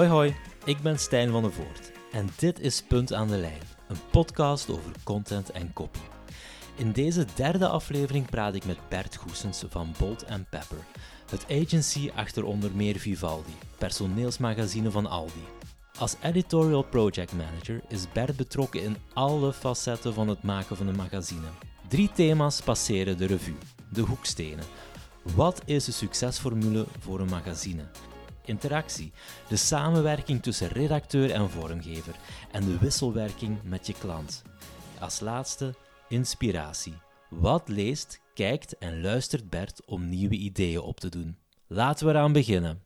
Hoi hoi, ik ben Stijn van der Voort en dit is Punt aan de Lijn, een podcast over content en copy. In deze derde aflevering praat ik met Bert Goesens van Bolt Pepper, het agency achter onder meer Vivaldi, personeelsmagazine van Aldi. Als editorial project manager is Bert betrokken in alle facetten van het maken van een magazine. Drie thema's passeren de revue: de hoekstenen. Wat is de succesformule voor een magazine? Interactie, de samenwerking tussen redacteur en vormgever en de wisselwerking met je klant. Als laatste, inspiratie. Wat leest, kijkt en luistert Bert om nieuwe ideeën op te doen? Laten we eraan beginnen.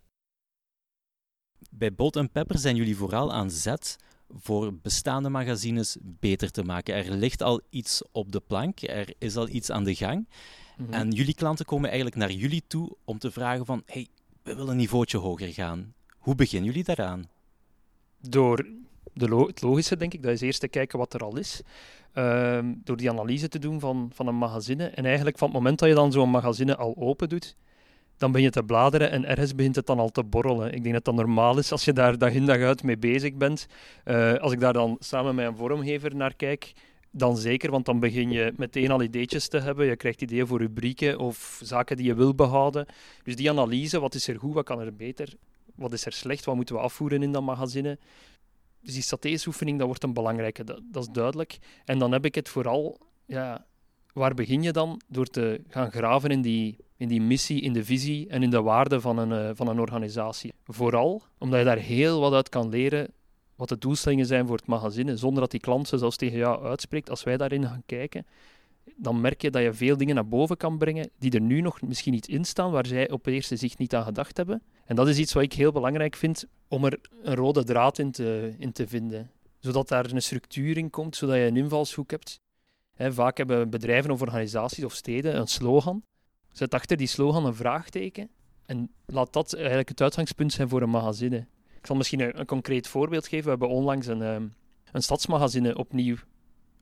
Bij Bolt Pepper zijn jullie vooral aan zet voor bestaande magazines beter te maken. Er ligt al iets op de plank, er is al iets aan de gang. Mhm. En jullie klanten komen eigenlijk naar jullie toe om te vragen van hey, we willen een niveautje hoger gaan. Hoe beginnen jullie daaraan? Door de het logische, denk ik, dat is eerst te kijken wat er al is. Ehm, door die analyse te doen van, van een magazine. En eigenlijk van het moment dat je dan zo'n magazine al open doet, dan ben je te bladeren en ergens begint het dan al te borrelen. Ik denk dat dat normaal is als je daar dag in dag uit mee bezig bent. Uh, als ik daar dan samen met een vormgever naar kijk, dan zeker, want dan begin je meteen al ideetjes te hebben. Je krijgt ideeën voor rubrieken of zaken die je wil behouden. Dus die analyse, wat is er goed, wat kan er beter, wat is er slecht, wat moeten we afvoeren in dat magazine. Dus die strategische dat wordt een belangrijke, dat, dat, is duidelijk. En dan heb ik het vooral, ja, waar begin je dan? Door te gaan graven in die, in die missie, in de visie en in de waarde van een, uh, van een organisatie. Vooral omdat je daar heel wat uit kan leren wat de doelstellingen zijn voor het magazine, zonder dat die klant ze zelfs tegen jou uitspreekt. Als wij daarin gaan kijken, dan merk je dat je veel dingen naar boven kan brengen die er nu nog misschien niet in staan, waar zij op het eerste zicht niet aan gedacht hebben. En dat is iets wat ik heel belangrijk vind om er een rode draad in te, in te vinden. Zodat daar een structuur in komt, zodat je een invalshoek hebt. vaak hebben bedrijven of organisaties of steden een slogan. Zet achter die slogan een vraagteken en laat dat eigenlijk het uitgangspunt zijn voor een magazine. Ik zal misschien een, concreet voorbeeld geven. We hebben onlangs een, um, een stadsmagazine opnieuw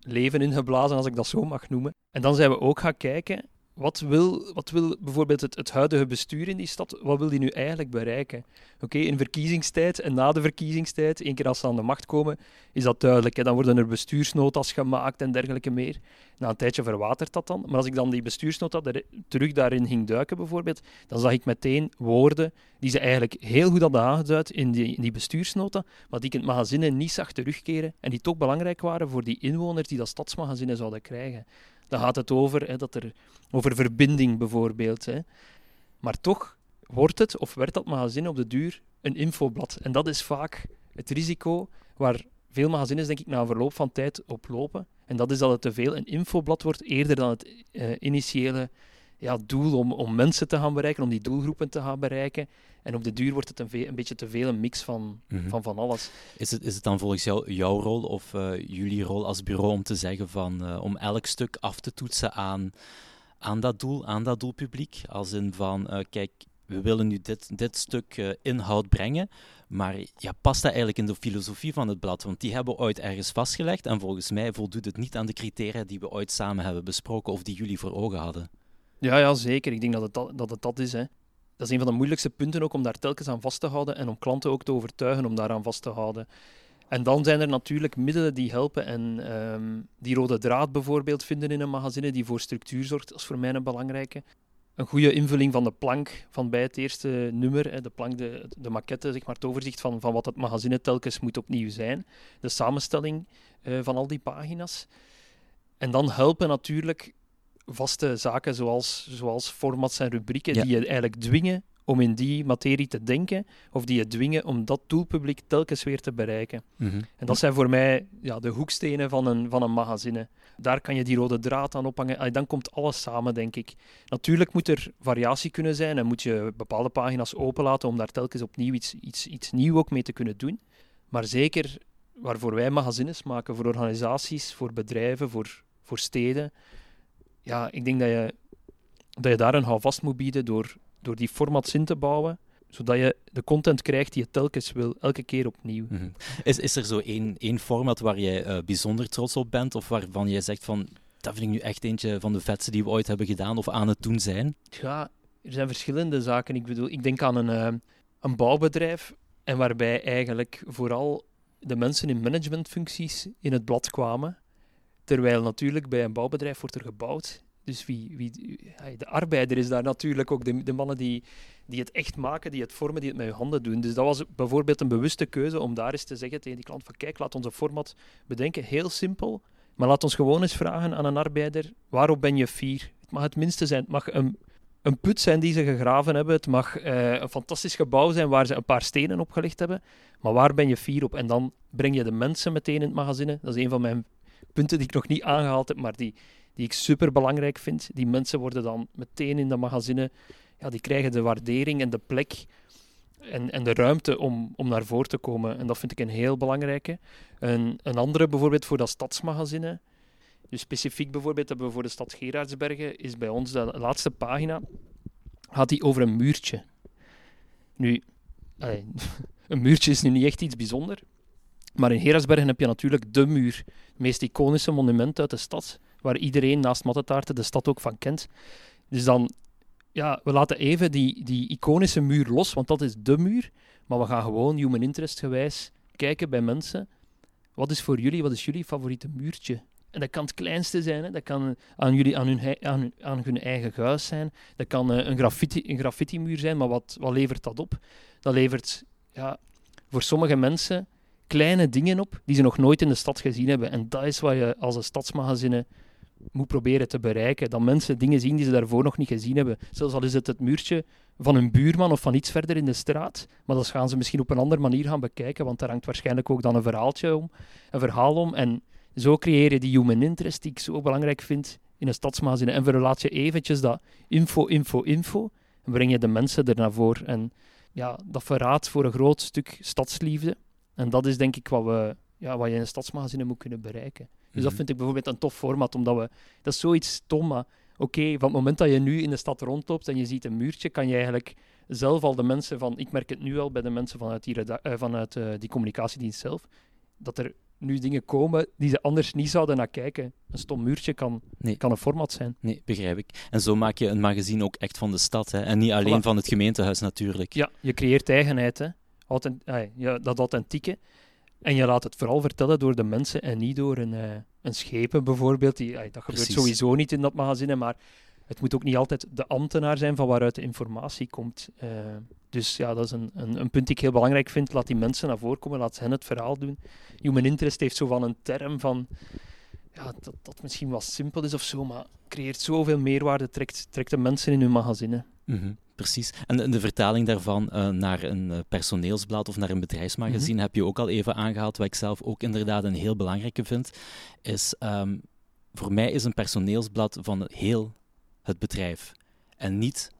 leven ingeblazen, als ik dat zo mag noemen. En dan zijn we ook gaan kijken wat wil, wat wil bijvoorbeeld het, huidige bestuur in die stad, wat wil die nu eigenlijk bereiken? Oké, in verkiezingstijd en na de verkiezingstijd, één keer als ze aan de macht komen, is dat duidelijk. Hè? Dan worden er bestuursnotas gemaakt en dergelijke meer. Na een tijdje verwatert dat dan. Maar als ik dan die bestuursnota terug daarin ging duiken bijvoorbeeld, dan zag ik meteen woorden die ze eigenlijk heel goed hadden aangeduid in die, in die bestuursnota, maar die ik in het magazine niet zag terugkeren en die toch belangrijk waren voor die inwoners die dat stadsmagazine zouden krijgen. Dan gaat het over, hè, dat er, over verbinding bijvoorbeeld. Hè. Maar toch wordt het, of werd dat magazine op de duur, een infoblad. En dat is vaak het risico waar veel magazines, denk ik, na verloop van tijd op lopen. En dat is dat het te veel een infoblad wordt, eerder dan het uh, initiële ja, doel om, om mensen te gaan bereiken, om die doelgroepen te gaan bereiken. En op de duur wordt het een, een beetje te veel een mix van, mhm. van van alles. Is het, is het dan volgens jou jouw rol of uh, jullie rol als bureau om te zeggen van uh, om elk stuk af te toetsen aan, aan dat doel, aan dat doelpubliek? Als in van uh, kijk, we willen nu dit, dit stuk inhoud brengen, maar ja, past dat eigenlijk in de filosofie van het blad? Want die hebben we ooit ergens vastgelegd en volgens mij voldoet het niet aan de criteria die we ooit samen hebben besproken of die jullie voor ogen hadden. Ja, ja, zeker. Ik denk dat het dat, het dat is. Hè. Dat is een van de moeilijkste punten ook om daar telkens aan vast te houden en om klanten ook te overtuigen om daaraan vast te houden. En dan zijn er natuurlijk middelen die helpen en ehm, die rode draad bijvoorbeeld vinden in een magazine die voor structuur zorgt. Is voor mij een belangrijke. Een goede invulling van de plank van bij het eerste nummer, de plank, de, de maquette, zeg maar, het overzicht van, van wat het magazine telkens moet opnieuw zijn. De samenstelling uh, van al die pagina's. En dan helpen natuurlijk vaste zaken zoals, zoals formats en rubrieken die je eigenlijk dwingen om in die materie te denken, of die je dwingen om dat doelpubliek telkens weer te bereiken. Mhm. En dat zijn voor mij ja, de hoekstenen van een, van een magazine. Daar kan je die rode draad aan ophangen. En dan komt alles samen, denk ik. Natuurlijk moet er variatie kunnen zijn en moet je bepaalde pagina's openlaten om daar telkens opnieuw iets, iets, iets nieuws ook mee te kunnen doen. Maar zeker waarvoor wij magazines maken, voor organisaties, voor bedrijven, voor, voor steden, ja, ik denk dat je, dat je daar een houvast moet bieden door, door die formats in te bouwen zodat je de content krijgt die je telkens wil, elke keer opnieuw. Mhm. is, is er zo één, één format waar jij uh, bijzonder trots op bent, of waarvan jij zegt van, dat vind ik nu echt eentje van de vetste die we ooit hebben gedaan, of aan het doen zijn? Ja, er zijn verschillende zaken. Ik bedoel, ik denk aan een, uh, een bouwbedrijf En waarbij eigenlijk vooral de mensen in managementfuncties in het blad kwamen. Terwijl natuurlijk bij een bouwbedrijf wordt er gebouwd. Dus wie, wie, de arbeider is daar natuurlijk ook de, de mannen die, die het echt maken, die het vormen, die het met hun handen doen. Dus dat was bijvoorbeeld een bewuste keuze om daar eens te zeggen tegen die klant van kijk, laat onze format bedenken. Heel simpel, maar laat ons gewoon eens vragen aan een arbeider, waarop ben je fier? Het mag het minste zijn, het mag een, een put zijn die ze gegraven hebben, het mag eh, een fantastisch gebouw zijn waar ze een paar stenen opgelegd hebben, maar waar ben je fier op? En dan breng je de mensen meteen in het magazine. Dat is een van mijn punten die ik nog niet aangehaald heb, maar die, die ik super belangrijk vind. Die mensen worden dan meteen in de magazine, ja, die krijgen de waardering en de plek en, en de ruimte om, om naar voren te komen. En dat vind ik een heel belangrijke. Een, een andere bijvoorbeeld voor dat stadsmagazine. Dus specifiek bijvoorbeeld hebben we voor de stad Gerardsbergen, is bij ons de laatste pagina, gaat die over een muurtje. Nu, een muurtje is nu niet echt iets bijzonders, maar in Gerardsbergen heb je natuurlijk de muur, het meest iconische monument uit de stad, waar iedereen naast Mattetaarten de stad ook van kent. Dus dan, ja, we laten even die, die iconische muur los, want dat is de muur, maar we gaan gewoon human interest gewijs kijken bij mensen. Wat is voor jullie, wat is jullie favoriete muurtje? En dat kan het kleinste zijn, hè. dat kan aan, jullie, aan, hun, aan, hun, eigen huis zijn, dat kan uh, een, graffiti, een graffiti-muur zijn, maar wat, wat levert dat op? Dat levert ja, voor sommige mensen kleine dingen op die ze nog nooit in de stad gezien hebben. En dat is wat je als een stadsmagazine moet proberen te bereiken. Dat mensen dingen zien die ze daarvoor nog niet gezien hebben. Zelfs al is het het muurtje van een buurman of van iets verder in de straat. Maar dat gaan ze misschien op een andere manier gaan bekijken, want daar hangt waarschijnlijk ook dan een verhaaltje om, een verhaal om. En zo creëer je die human interest die ik zo belangrijk vind in een stadsmagazine. En verlaat je eventjes dat info, info, info. En breng je de mensen er naar voren. En ja, dat verraadt voor een groot stuk stadsliefde. En dat is denk ik wat, we, ja, wat je in een stadsmagazine moet kunnen bereiken. Dus dat mhm. vind ik bijvoorbeeld een tof format, omdat we... Dat is zoiets stom, maar oké, van het moment dat je nu in de stad rondloopt en je ziet een muurtje, kan je eigenlijk zelf al de mensen van... Ik merk het nu al bij de mensen vanuit die, uh, vanuit, uh, die communicatiedienst zelf, dat er nu dingen komen die ze anders niet zouden naar kijken. Een stom muurtje kan, kan een format zijn. Nee, begrijp ik. En zo maak je een magazine ook echt van de stad, hè? en niet alleen van het gemeentehuis natuurlijk. Ja, je creëert eigenheid, hè. Authent ja, dat authentieke. En je laat het vooral vertellen door de mensen en niet door een, uh, een schepen bijvoorbeeld. Die, dat gebeurt sowieso niet in dat magazine, maar het moet ook niet altijd de ambtenaar zijn van waaruit de informatie komt. Uh, dus ja, dat is een, een, een, punt die ik heel belangrijk vind. Laat die mensen naar voren komen, laat hen het verhaal doen. Human interest heeft zo van een term van... Ja, dat, dat misschien wat simpel is of zo, maar creëert zoveel meerwaarde, trekt, trekt de mensen in hun magazine. Mm Precies. En de, vertaling daarvan uh, naar een uh, personeelsblad of naar een bedrijfsmagazine mhm. heb je ook al even aangehaald. Wat ik zelf ook inderdaad een heel belangrijke vind, is um, voor mij is een personeelsblad van heel het bedrijf. En niet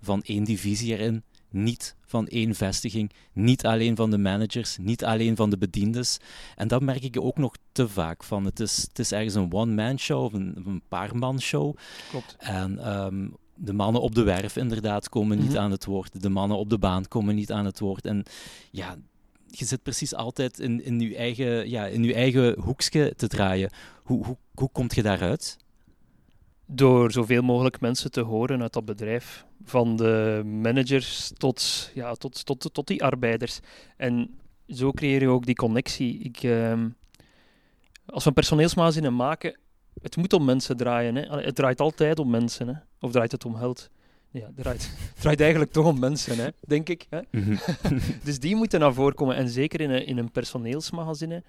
van één divisie erin, niet van één vestiging, niet alleen van de managers, niet alleen van de bediendes. En dat merk ik ook nog te vaak van. Het is, het is ergens een one-man show of een, een paar-man show. Klopt. En um, de mannen op de werf inderdaad komen niet mhm. aan het woord. De mannen op de baan komen niet aan het woord. En ja, je zit precies altijd in, in, je, eigen, ja, in je eigen hoekje te draaien. Hoe, hoe, hoe kom je daaruit? Door zoveel mogelijk mensen te horen uit dat bedrijf. Van de managers tot, ja, tot, tot, tot die arbeiders. En zo creëer je ook die connectie. Ik, uh, als we een personeelsmagazine maken, het moet om mensen draaien. Hè. Het draait altijd om mensen. Hè. Of draait het om geld? Ja, het draait, het draait eigenlijk toch om mensen, hè, denk ik. Hè. Mhm. dus die moeten naar voren komen. En zeker in een, in een personeelsmagazine.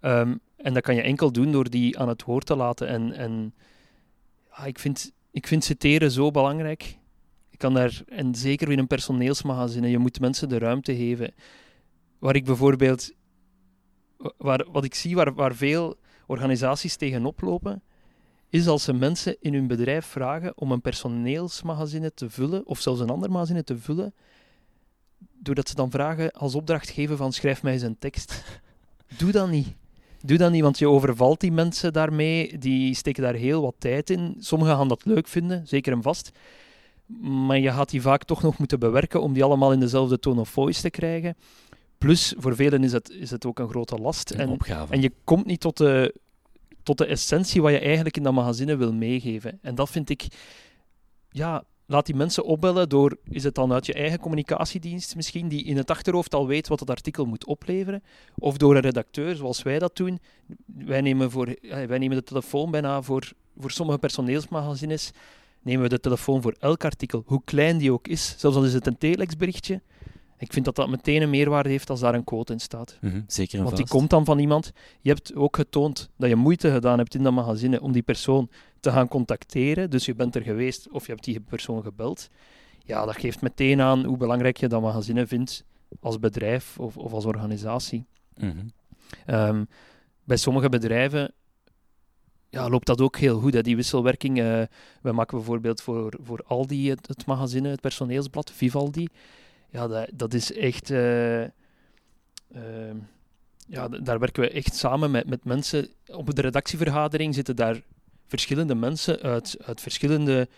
Ehm, en dat kan je enkel doen door die aan het woord te laten. En, en ik, vind, ik vind citeren zo belangrijk. Ik kan daar, en zeker in een personeelsmagazine, je moet mensen de ruimte geven. Waar ik bijvoorbeeld, waar, wat ik zie waar, waar veel organisaties tegenop lopen, is als ze mensen in hun bedrijf vragen om een personeelsmagazine te vullen, of zelfs een ander magazine te vullen, doordat ze dan vragen als opdracht geven van schrijf mij eens een tekst. Doe dat niet. Doe dat niet, want je overvalt die mensen daarmee. Die steken daar heel wat tijd in. Sommigen gaan dat leuk vinden, zeker en vast. Maar je gaat die vaak toch nog moeten bewerken om die allemaal in dezelfde tone of voice te krijgen. Plus, voor velen is het, is het ook een grote last. en, en je komt niet tot de tot de essentie wat je eigenlijk in dat magazine wil meegeven. En dat vind ik, ja, laat die mensen opbellen door, is het dan uit je eigen communicatiedienst misschien, die in het achterhoofd al weet wat het artikel moet opleveren, of door een redacteur, zoals wij dat doen. Wij nemen, voor, eh, wij nemen de telefoon bijna voor, voor sommige personeelsmagazines, nemen we de telefoon voor elk artikel, hoe klein die ook is, zelfs al is het een telexberichtje. Ik vind dat dat meteen een meerwaarde heeft als daar een quote in staat. Mhm, zeker en Want die komt dan van iemand. Je hebt ook getoond dat je moeite gedaan hebt in dat magazine om die persoon te gaan contacteren. Dus je bent er geweest of je hebt die persoon gebeld. Ja, dat geeft meteen aan hoe belangrijk je dat magazine vindt als bedrijf of, of als organisatie. Mhm. Ehm, bij sommige bedrijven ja, loopt dat ook heel goed, hè, die wisselwerking. Eh we maken bijvoorbeeld voor, voor Aldi het, het magazine, het personeelsblad, Vivaldi. Ja, dat, dat is echt... eh, ehm, ja, daar werken we echt samen met, met mensen. Op de redactievergadering zitten daar verschillende mensen uit, uit verschillende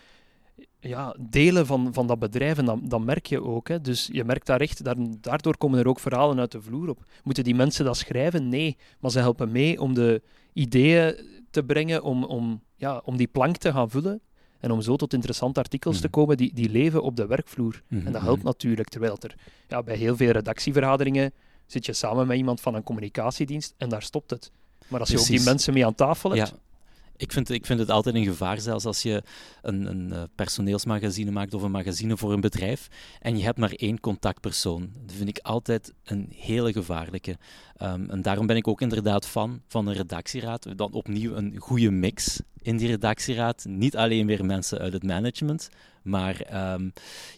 ja, delen van, van dat bedrijf. En dat, dat merk je ook. Hè. Dus je merkt daar echt, daar, daardoor komen er ook verhalen uit de vloer op. Moeten die mensen dat schrijven? Nee. Maar ze helpen mee om de ideeën te brengen, om, om, ja, om die plank te gaan vullen. En om zo tot interessante artikels te Mhm. komen die, die leven op de werkvloer. Mhm, En dat helpt mhm. natuurlijk, terwijl er ja, bij heel veel redactievergaderingen zit je samen met iemand van een communicatiedienst en daar stopt het. Maar als je ook die mensen mee aan tafel hebt, Ja. Ik vind, ik vind het altijd een gevaar, zelfs als je een, een eh, personeelsmagazine maakt of een magazine voor een bedrijf en je hebt maar één contactpersoon. Dat vind ik altijd een hele gevaarlijke. Ehm, en daarom ben ik ook inderdaad fan van een redactieraad. Dan opnieuw een goede mix in die redactieraad. Niet alleen weer mensen uit het management, maar ehm,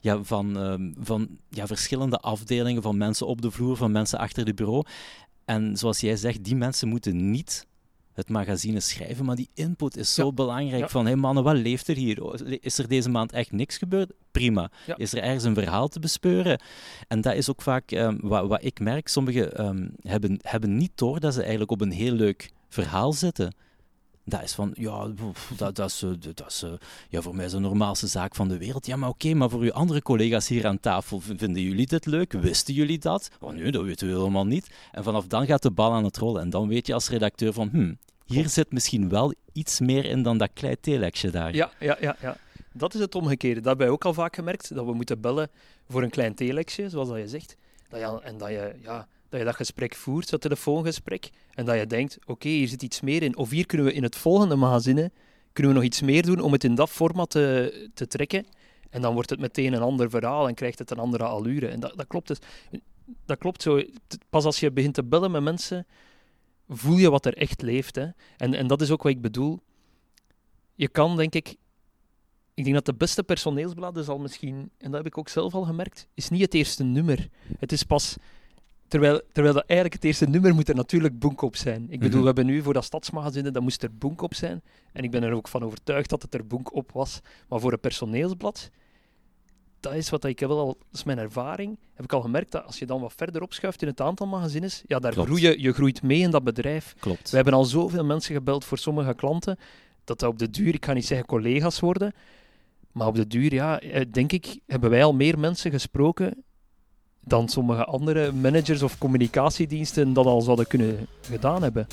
ja, van, ehm, van ja, verschillende afdelingen, van mensen op de vloer, van mensen achter de bureau. En zoals jij zegt, die mensen moeten niet het magazine schrijven, maar die input is zo Ja. belangrijk. Ja. Van, hé mannen, wat leeft er hier? Oh, Is er deze maand echt niks gebeurd? Prima. Ja. Is er ergens een verhaal te bespeuren? En dat is ook vaak ehm, wat, wat ik merk. Sommigen hebben, hebben niet door dat ze eigenlijk op een heel leuk verhaal zitten. Dat is van, ja, dat, dat is, eh, dat is eh, ja, voor mij is de normaalste zaak van de wereld. Ja, maar oké, maar voor uw andere collega's hier aan tafel, vinden jullie dit leuk? Wisten jullie dat? Oh nee, dat weten we helemaal niet. En vanaf dan gaat de bal aan het rollen. En dan weet je als redacteur van, hm, hier zit misschien wel iets meer in dan dat klein telexje daar. Ja, ja, ja, ja. Dat is het omgekeerde. Dat hebben wij ook al vaak gemerkt, dat we moeten bellen voor een klein telexje, zoals dat je zegt. Dat je, en dat je, ja, dat je dat gesprek voert, dat telefoongesprek, en dat je denkt, oké, hier zit iets meer in. Of hier kunnen we in het volgende magazine kunnen we nog iets meer doen om het in dat format te, te trekken. En dan wordt het meteen een ander verhaal en krijgt het een andere allure. En dat, dat klopt dus. Dat klopt zo. Pas als je begint te bellen met mensen, voel je wat er echt leeft. Hè? En, en dat is ook wat ik bedoel. Je kan, denk ik, ik denk dat de beste personeelsblad is al misschien, en dat heb ik ook zelf al gemerkt, is niet het eerste nummer. Het is pas, terwijl, terwijl dat eigenlijk het eerste nummer moet er natuurlijk boek op zijn. Ik bedoel, Mhm. we hebben nu voor dat stadsmagazine, dat moest er boek op zijn. En ik ben er ook van overtuigd dat het er boek op was. Maar voor een personeelsblad, dat is wat ik heb wel al, dat is mijn ervaring, heb ik al gemerkt dat als je dan wat verder opschuift in het aantal magazines, ja, daar Klopt. groei je, je groeit mee in dat bedrijf. Klopt. We hebben al zoveel mensen gebeld voor sommige klanten, dat dat op de duur, ik ga niet zeggen collega's worden, maar op de duur, ja, eh, denk ik, hebben wij al meer mensen gesproken dan sommige andere managers of communicatiediensten dat al zouden kunnen gedaan hebben.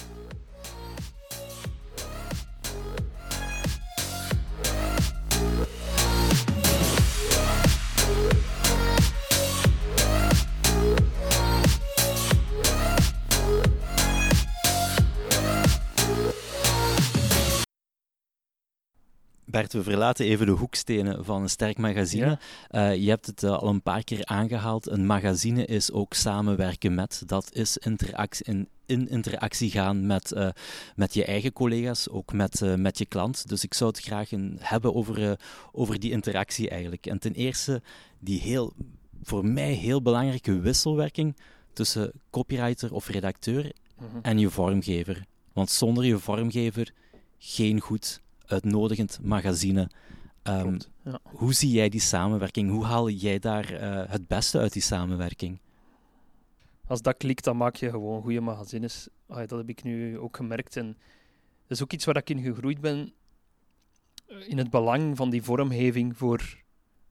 Bert, we verlaten even de hoekstenen van een sterk magazine. Ja. Eh, je hebt het eh, al een paar keer aangehaald. Een magazine is ook samenwerken met. Dat is interactie, in, in interactie gaan met, eh, met je eigen collega's, ook met, met je klant. Dus ik zou het graag een, hebben over, over die interactie eigenlijk. En ten eerste die heel, voor mij heel belangrijke wisselwerking tussen copywriter of redacteur en je vormgever. Want zonder je vormgever geen goed uitnodigend magazine. Ehm, ja. hoe zie jij die samenwerking? Hoe haal jij daar eh, het beste uit die samenwerking? Als dat klikt, dan maak je gewoon goede magazines. Dat heb ik nu ook gemerkt. En dat is ook iets waar ik in gegroeid ben. eh, In het belang van die vormgeving voor,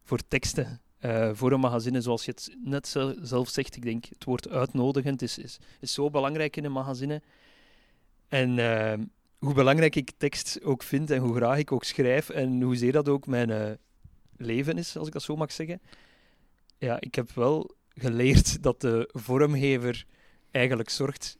voor teksten. Eh, voor een magazine, zoals je het net zel- zelf zegt. Ik denk, het woord uitnodigend is, is, is zo belangrijk in een magazine. En eh, hoe belangrijk ik tekst ook vind en hoe graag ik ook schrijf en hoezeer dat ook mijn, eh, leven is, als ik dat zo mag zeggen. Ja, ik heb wel geleerd dat de vormgever eigenlijk zorgt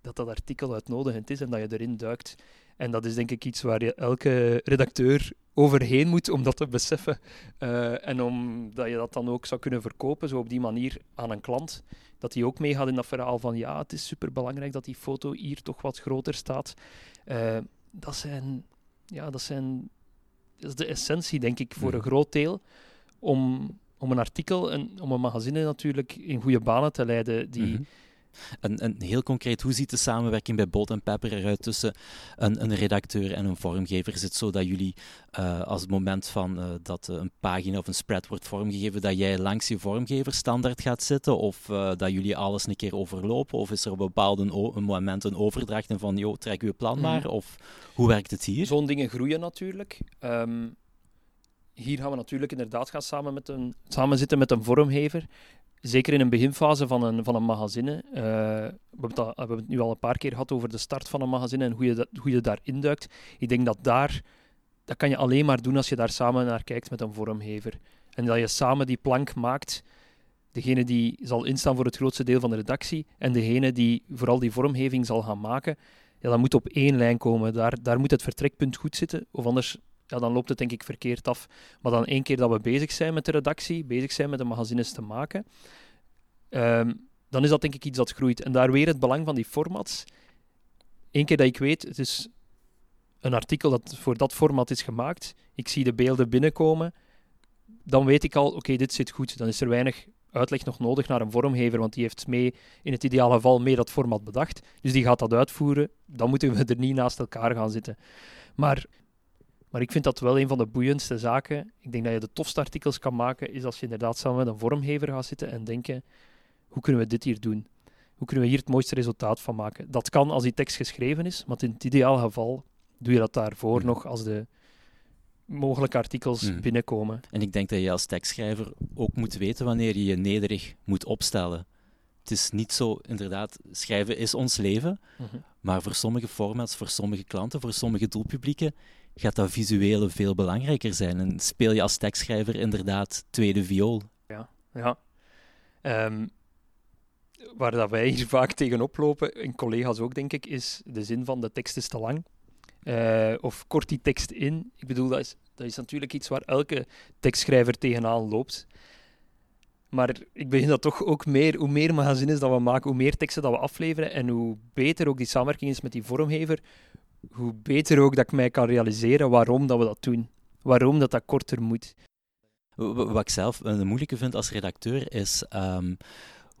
dat dat artikel uitnodigend is en dat je erin duikt. En dat is denk ik iets waar je elke redacteur overheen moet om dat te beseffen. Uh, en omdat je dat dan ook zou kunnen verkopen, zo op die manier aan een klant. Dat hij ook meegaat in dat verhaal van ja, het is superbelangrijk dat die foto hier toch wat groter staat. Uh, dat zijn, ja, dat zijn, dat is de essentie denk ik voor een groot deel. Om, om een artikel en om een magazine natuurlijk in goede banen te leiden. Die, mhm. En, en, heel concreet, hoe ziet de samenwerking bij Bolt Pepper eruit tussen een, een, redacteur en een vormgever? Is het zo dat jullie, uh, als het moment van uh, dat een pagina of een spread wordt vormgegeven, dat jij langs je vormgever standaard gaat zitten? Of uh, dat jullie alles een keer overlopen? Of is er op een bepaald moment een overdracht en van, joh, trek uw plan mhm. maar? Of hoe werkt het hier? Zo'n dingen groeien natuurlijk. Um, hier gaan we natuurlijk inderdaad gaan samen, met een, samen zitten met een vormgever zeker in een beginfase van een, van een magazine. Uh, we, hebben we hebben het nu al een paar keer gehad over de start van een magazine en hoe je, dat, hoe je daar induikt. Ik denk dat daar, dat kan je alleen maar doen als je daar samen naar kijkt met een vormgever. En dat je samen die plank maakt. Degene die zal instaan voor het grootste deel van de redactie en degene die vooral die vormgeving zal gaan maken, ja, dat moet op één lijn komen. Daar, daar moet het vertrekpunt goed zitten, of anders ja, dan loopt het denk ik verkeerd af. Maar dan één keer dat we bezig zijn met de redactie, bezig zijn met de magazines te maken, ehm, dan is dat denk ik iets dat groeit. En daar weer het belang van die formats. Eén keer dat ik weet, het is een artikel dat voor dat format is gemaakt, ik zie de beelden binnenkomen, dan weet ik al, oké, dit zit goed. Dan is er weinig uitleg nog nodig naar een vormgever, want die heeft mee, in het ideale geval, mee dat format bedacht. Dus die gaat dat uitvoeren. Dan moeten we er niet naast elkaar gaan zitten. Maar maar ik vind dat wel een van de boeiendste zaken. Ik denk dat je de tofste artikels kan maken, is als je inderdaad samen met een vormgever gaat zitten en denken, hoe kunnen we dit hier doen? Hoe kunnen we hier het mooiste resultaat van maken? Dat kan als die tekst geschreven is, maar in het ideaal geval doe je dat daarvoor mm. nog als de mogelijke artikels mm. binnenkomen. En ik denk dat je als tekstschrijver ook moet weten wanneer je je nederig moet opstellen. Het is niet zo, inderdaad, schrijven is ons leven, mhm. maar voor sommige formats, voor sommige klanten, voor sommige doelpublieken gaat dat visuele veel belangrijker zijn. En speel je als tekstschrijver inderdaad tweede viool. Ja, ja. Um, waar dat wij hier vaak tegenop lopen, en collega's ook denk ik, is de zin van de tekst is te lang. Uh, of kort die tekst in. Ik bedoel, dat is, dat is natuurlijk iets waar elke tekstschrijver tegenaan loopt. Maar ik begin dat toch ook meer, hoe meer magazines dat we maken, hoe meer teksten dat we afleveren en hoe beter ook die samenwerking is met die vormgever, hoe beter ook dat ik mij kan realiseren waarom dat we dat doen. Waarom dat dat korter moet. Wat ik zelf een moeilijke vind als redacteur is um,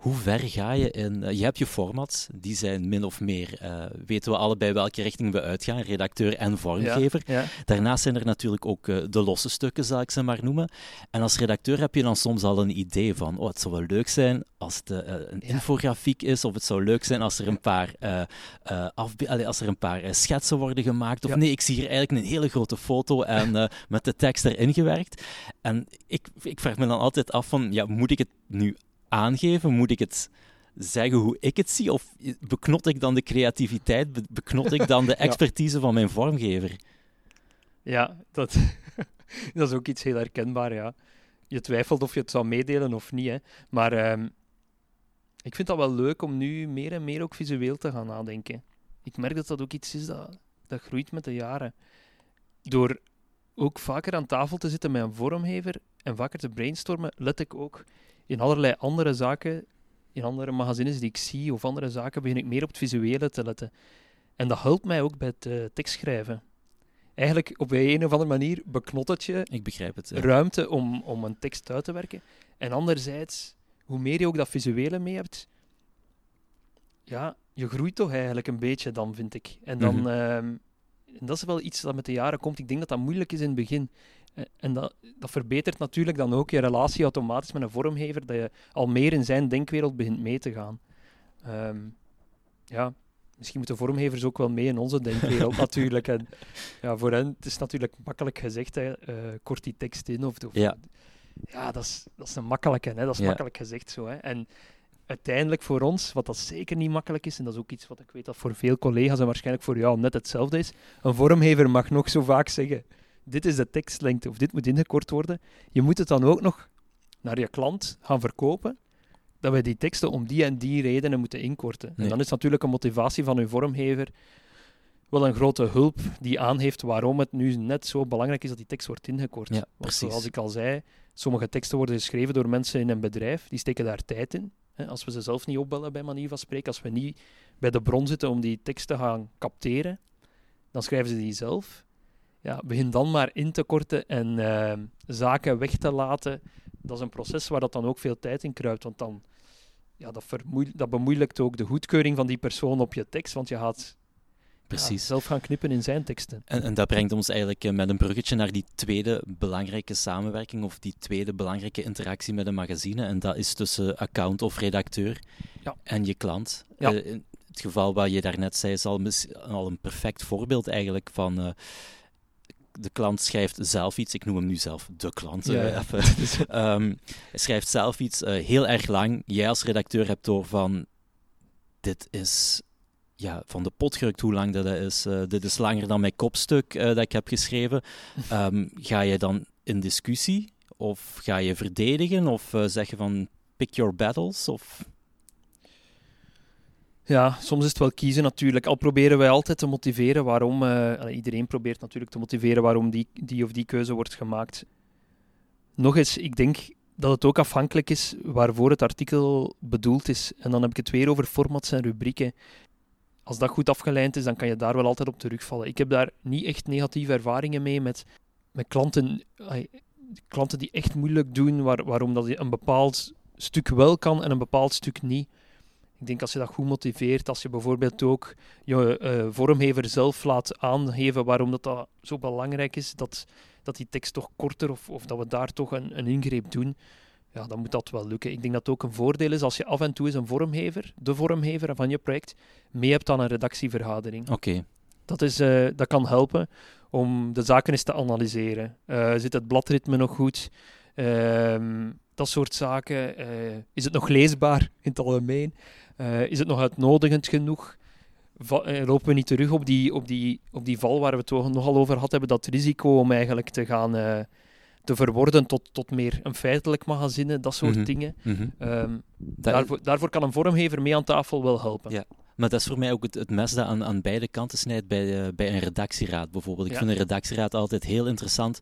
hoe ver ga je in... Eh, je hebt je formats, die zijn min of meer... Uh, weten we allebei welke richting we uitgaan, redacteur en vormgever. Daarnaast zijn er natuurlijk ook uh, de losse stukken, zal ik ze maar noemen. En als redacteur heb je dan soms al een idee van, oh, het zou wel leuk zijn als het een infografiek is, of het zou leuk zijn als er een paar, Allee, als er een paar schetsen worden gemaakt. Of nee, ik zie hier eigenlijk een hele grote foto en met de tekst erin gewerkt. En ik, ik vraag me dan altijd af van, ja, moet ik het nu aangeven? Moet ik het zeggen hoe ik het zie? Of beknot ik dan de creativiteit? Beknot ik dan de expertise van mijn vormgever? Ja, dat, dat is ook iets heel herkenbaar, ja. Je twijfelt of je het zou meedelen of niet, hè. Maar ehm, ik vind dat wel leuk om nu meer en meer ook visueel te gaan nadenken. Ik merk dat dat ook iets is dat, dat groeit met de jaren. Door ook vaker aan tafel te zitten met een vormgever en vaker te brainstormen, let ik ook in allerlei andere zaken, in andere magazines die ik zie of andere zaken, begin ik meer op het visuele te letten. En dat helpt mij ook bij het uh, tekstschrijven. Eigenlijk op een of andere manier beknot het je ik begrijp het, ruimte om, om een tekst uit te werken. En anderzijds, hoe meer je ook dat visuele mee hebt, ja, je groeit toch eigenlijk een beetje dan, vind ik. En dan, mhm. ehm, en dat is wel iets dat met de jaren komt. Ik denk dat dat moeilijk is in het begin. Eh, en dat, dat verbetert natuurlijk dan ook je relatie automatisch met een vormgever, dat je al meer in zijn denkwereld begint mee te gaan. Ehm, ja, misschien moeten vormgevers ook wel mee in onze denkwereld natuurlijk. En ja, voor hen het is natuurlijk makkelijk gezegd, hè, uh, kort die tekst in. Of, of ja. ja, dat is, dat is een makkelijke, hè, dat is makkelijk gezegd zo. Hè. En uiteindelijk voor ons, wat dat zeker niet makkelijk is, en dat is ook iets wat ik weet dat voor veel collega's en waarschijnlijk voor jou net hetzelfde is, een vormgever mag nog zo vaak zeggen dit is de tekstlengte of dit moet ingekort worden. Je moet het dan ook nog naar je klant gaan verkopen dat wij die teksten om die en die redenen moeten inkorten. Nee. En dan is natuurlijk een motivatie van uw vormgever wel een grote hulp die aangeeft waarom het nu net zo belangrijk is dat die tekst wordt ingekort. Ja, Want zoals ik al zei, sommige teksten worden geschreven door mensen in een bedrijf, die steken daar tijd in. Als we ze zelf niet opbellen, bij manier van spreken, als we niet bij de bron zitten om die tekst te gaan capteren, dan schrijven ze die zelf. Ja, begin dan maar in te korten en eh, zaken weg te laten. Dat is een proces waar dat dan ook veel tijd in kruipt, want dan ja, dat, dat bemoeilijkt ook de goedkeuring van die persoon op je tekst, want je gaat ja, Precies. zelf gaan knippen in zijn teksten. En, en dat brengt ons eigenlijk eh, met een bruggetje naar die tweede belangrijke samenwerking of die tweede belangrijke interactie met een magazine. En dat is tussen account of redacteur Ja. en je klant. Ja. Eh, in het geval wat je daarnet zei is al een perfect voorbeeld eigenlijk van... eh, de klant schrijft zelf iets, ik noem hem nu zelf de klant. eh, Ja, ja. even. Ehm, hij schrijft zelf iets eh, heel erg lang. Jij als redacteur hebt door van... Dit is ja, van de pot gerukt hoe lang dat is. Eh, dit is langer dan mijn kopstuk dat ik heb geschreven. Ehm, ga je dan in discussie? Of ga je verdedigen? Of zeg je van pick your battles? Of... Ja, soms is het wel kiezen natuurlijk. Al proberen wij altijd te motiveren waarom. eh, iedereen probeert natuurlijk te motiveren waarom die, die of die keuze wordt gemaakt. Nog eens, ik denk dat het ook afhankelijk is waarvoor het artikel bedoeld is. En dan heb ik het weer over formats en rubrieken. Als dat goed afgeleid is, dan kan je daar wel altijd op terugvallen. Ik heb daar niet echt negatieve ervaringen mee met, met klanten, klanten die echt moeilijk doen, waar, waarom dat je een bepaald stuk wel kan en een bepaald stuk niet. Ik denk als je dat goed motiveert, als je bijvoorbeeld ook je eh, vormgever zelf laat aangeven waarom dat, dat zo belangrijk is, dat, dat die tekst toch korter of, of dat we daar toch een, een ingreep doen, ja, dan moet dat wel lukken. Ik denk dat het ook een voordeel is als je af en toe eens een vormgever, de vormgever van je project, mee hebt aan een redactievergadering. Oké, Dat, is, eh, dat kan helpen om de zaken eens te analyseren. Eh, zit het bladritme nog goed? Ehm, dat soort zaken. Is het nog leesbaar in het algemeen? Eh, is het nog uitnodigend genoeg? Va- eh, lopen we niet terug op die, op, die, op die val waar we het nogal over gehad hebben? Dat risico om eigenlijk te gaan eh, te verworden tot, tot meer een feitelijk magazine, dat soort Mhm. dingen. mhm. Ehm, Dat- daarvoor, daarvoor kan een vormgever mee aan tafel wel helpen. Ja. Maar dat is voor mij ook het, het mes dat aan, aan beide kanten snijdt bij, bij een redactieraad bijvoorbeeld. Ik Ja. vind een redactieraad altijd heel interessant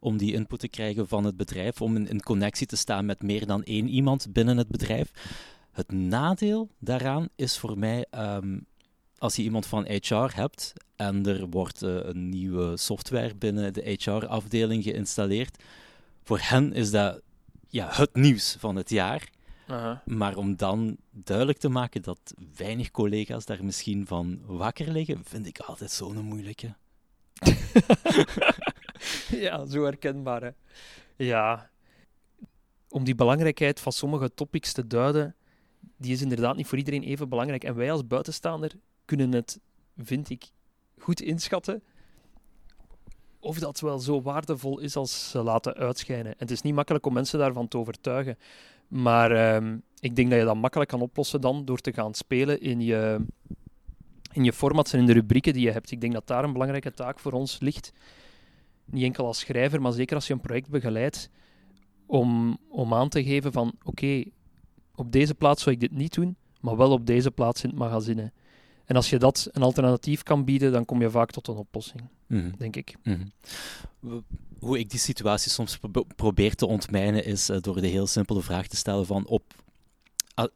om die input te krijgen van het bedrijf, om in, in connectie te staan met meer dan één iemand binnen het bedrijf. Het nadeel daaraan is voor mij, ehm, als je iemand van HR hebt en er wordt eh, een nieuwe software binnen de HR-afdeling geïnstalleerd, voor hen is dat ja, het nieuws van het jaar. Aha. Maar om dan duidelijk te maken dat weinig collega's daar misschien van wakker liggen, vind ik altijd zo'n moeilijke. ja, zo herkenbaar. Hè. Ja, om die belangrijkheid van sommige topics te duiden, die is inderdaad niet voor iedereen even belangrijk. En wij als buitenstaander kunnen het, vind ik, goed inschatten of dat wel zo waardevol is als ze laten uitschijnen. En het is niet makkelijk om mensen daarvan te overtuigen. Maar ehm, ik denk dat je dat makkelijk kan oplossen dan door te gaan spelen in je, in je formats en in de rubrieken die je hebt. Ik denk dat daar een belangrijke taak voor ons ligt niet enkel als schrijver, maar zeker als je een project begeleidt, om, om aan te geven van oké, op deze plaats zou ik dit niet doen, maar wel op deze plaats in het magazine. En als je dat een alternatief kan bieden, dan kom je vaak tot een oplossing, Mhm, denk ik. mhm. Hoe ik die situatie soms pro- probeer te ontmijnen, is eh, door de heel simpele vraag te stellen van op,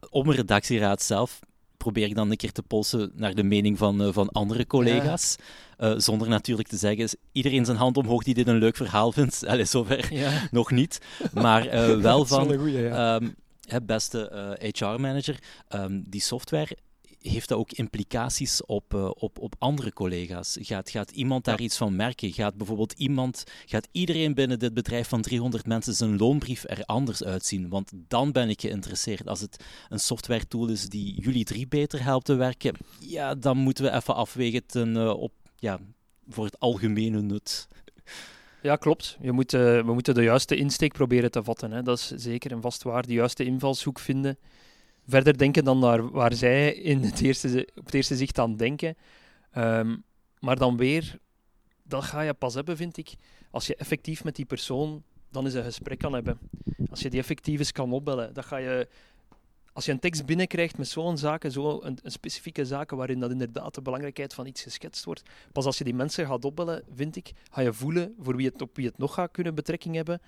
op een redactieraad zelf probeer ik dan een keer te polsen naar de mening van, eh, van andere collega's. Eh, zonder natuurlijk te zeggen, is iedereen zijn hand omhoog die dit een leuk verhaal vindt. Allee, zover Ja, nog niet. Maar eh, wel van, een goeie, ja. Ehm, hè, beste eh, HR-manager, ehm, die software, heeft dat ook implicaties op, eh, op, op andere collega's? Gaat, gaat iemand daar iets van merken? Gaat bijvoorbeeld iemand, gaat iedereen binnen dit bedrijf van 300 mensen zijn loonbrief er anders uitzien? Want dan ben ik geïnteresseerd. Als het een software tool is die jullie drie beter helpt te werken, ja, dan moeten we even afwegen ten, eh, op, ja, voor het algemene nut. Ja, klopt. Je moet, eh, we moeten de juiste insteek proberen te vatten. Hè. Dat is zeker en vast waar. De juiste invalshoek vinden. Verder denken dan naar waar zij in het eerste, op het eerste zicht aan denken. Ehm, maar dan weer dat ga je pas hebben, vind ik, als je effectief met die persoon dan eens een gesprek kan hebben. Als je die effectief eens kan opbellen, dat ga je als je een tekst binnenkrijgt met zo'n zaken, zo een, specifieke zaken waarin dat inderdaad de belangrijkheid van iets geschetst wordt, pas als je die mensen gaat opbellen, vind ik, ga je voelen voor wie het, op wie het nog gaat kunnen betrekking hebben,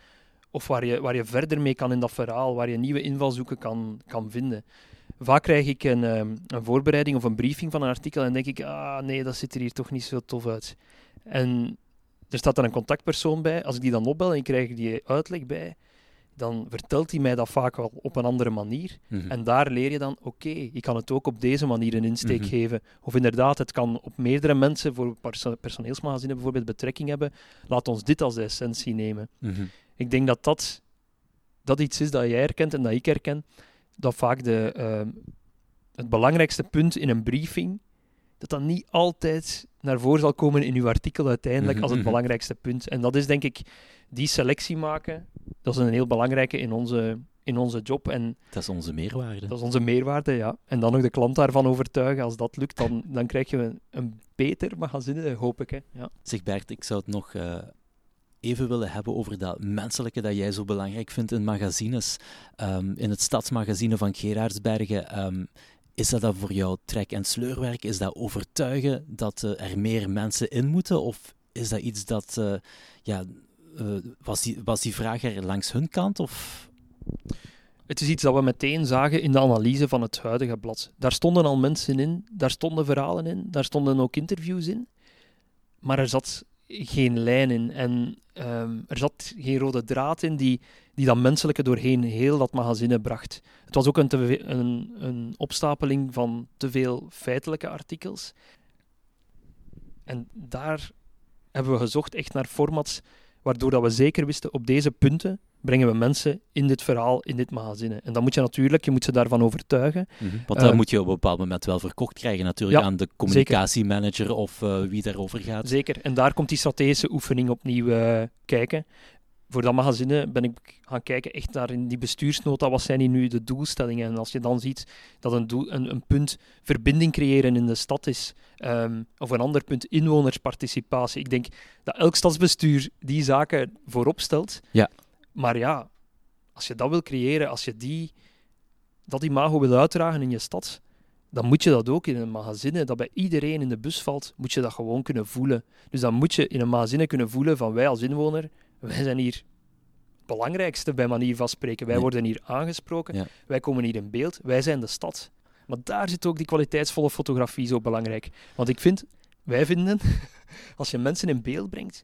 of waar je, waar je verder mee kan in dat verhaal, waar je nieuwe invalshoeken kan, kan vinden. Vaak krijg ik een, ehm, een voorbereiding of een briefing van een artikel en denk ik, ah nee, dat ziet er hier toch niet zo tof uit. En er staat dan een contactpersoon bij. Als ik die dan opbel en ik krijg die uitleg bij, dan vertelt hij mij dat vaak wel op een andere manier. Mhm. En daar leer je dan, oké, ik kan het ook op deze manier een insteek Mhm. geven. Of inderdaad, het kan op meerdere mensen, voor perso- personeelsmagazine bijvoorbeeld, betrekking hebben. Laat ons dit als de essentie nemen. Mhm. Ik denk dat dat, dat iets is dat jij herkent en dat ik herken. Dat vaak de, ehm, het belangrijkste punt in een briefing, dat dat niet altijd naar voren zal komen in uw artikel uiteindelijk Mhm, als het mhm. belangrijkste punt. En dat is denk ik die selectie maken. Dat is een heel belangrijke in onze, in onze job. En Dat is onze meerwaarde. dat is onze meerwaarde, ja. En dan nog de klant daarvan overtuigen. Als dat lukt, dan, dan krijg je een, een beter magazine, hoop ik. Hè. Ja. Zeg Bert, ik zou het nog eh, even willen hebben over dat menselijke dat jij zo belangrijk vindt in magazines. Ehm, in het stadsmagazine van Gerardsbergen. ehm, is dat dan voor jou trek- en sleurwerk? Is dat overtuigen dat eh, er meer mensen in moeten? Of is dat iets dat... eh, ja, eh, was, die, was die vraag er langs hun kant? Of... Het is iets dat we meteen zagen in de analyse van het huidige blad. Daar stonden al mensen in, daar stonden verhalen in, daar stonden ook interviews in. Maar er zat geen lijn in en ehm, er zat geen rode draad in die, die dat menselijke doorheen heel dat magazine bracht. Het was ook een, een, een opstapeling van te veel feitelijke artikels. En daar hebben we gezocht echt naar formats waardoor dat we zeker wisten op deze punten brengen we mensen in dit verhaal, in dit magazine. En dan moet je natuurlijk, je moet ze daarvan overtuigen. Want dat Eh, moet je op een bepaald moment wel verkocht krijgen natuurlijk Ja, aan de communicatiemanager of eh, wie daarover gaat. Zeker. En daar komt die strategische oefening opnieuw eh, kijken. Voor dat magazine ben ik gaan kijken echt naar in die bestuursnota, wat zijn hier nu de doelstellingen? En als je dan ziet dat een, doel, een, een punt verbinding creëren in de stad is, ehm, of een ander punt inwonersparticipatie. Ik denk dat elk stadsbestuur die zaken voorop stelt. Ja. Maar ja, als je dat wil creëren, als je die, dat imago wil uitdragen in je stad, dan moet je dat ook in een magazine dat bij iedereen in de bus valt, moet je dat gewoon kunnen voelen. Dus dan moet je in een magazine kunnen voelen van wij als inwoner, wij zijn hier het belangrijkste bij manier van spreken. Wij Ja. worden hier aangesproken, Ja. wij komen hier in beeld, wij zijn de stad. Maar daar zit ook die kwaliteitsvolle fotografie zo belangrijk. Want ik vind, wij vinden, als je mensen in beeld brengt,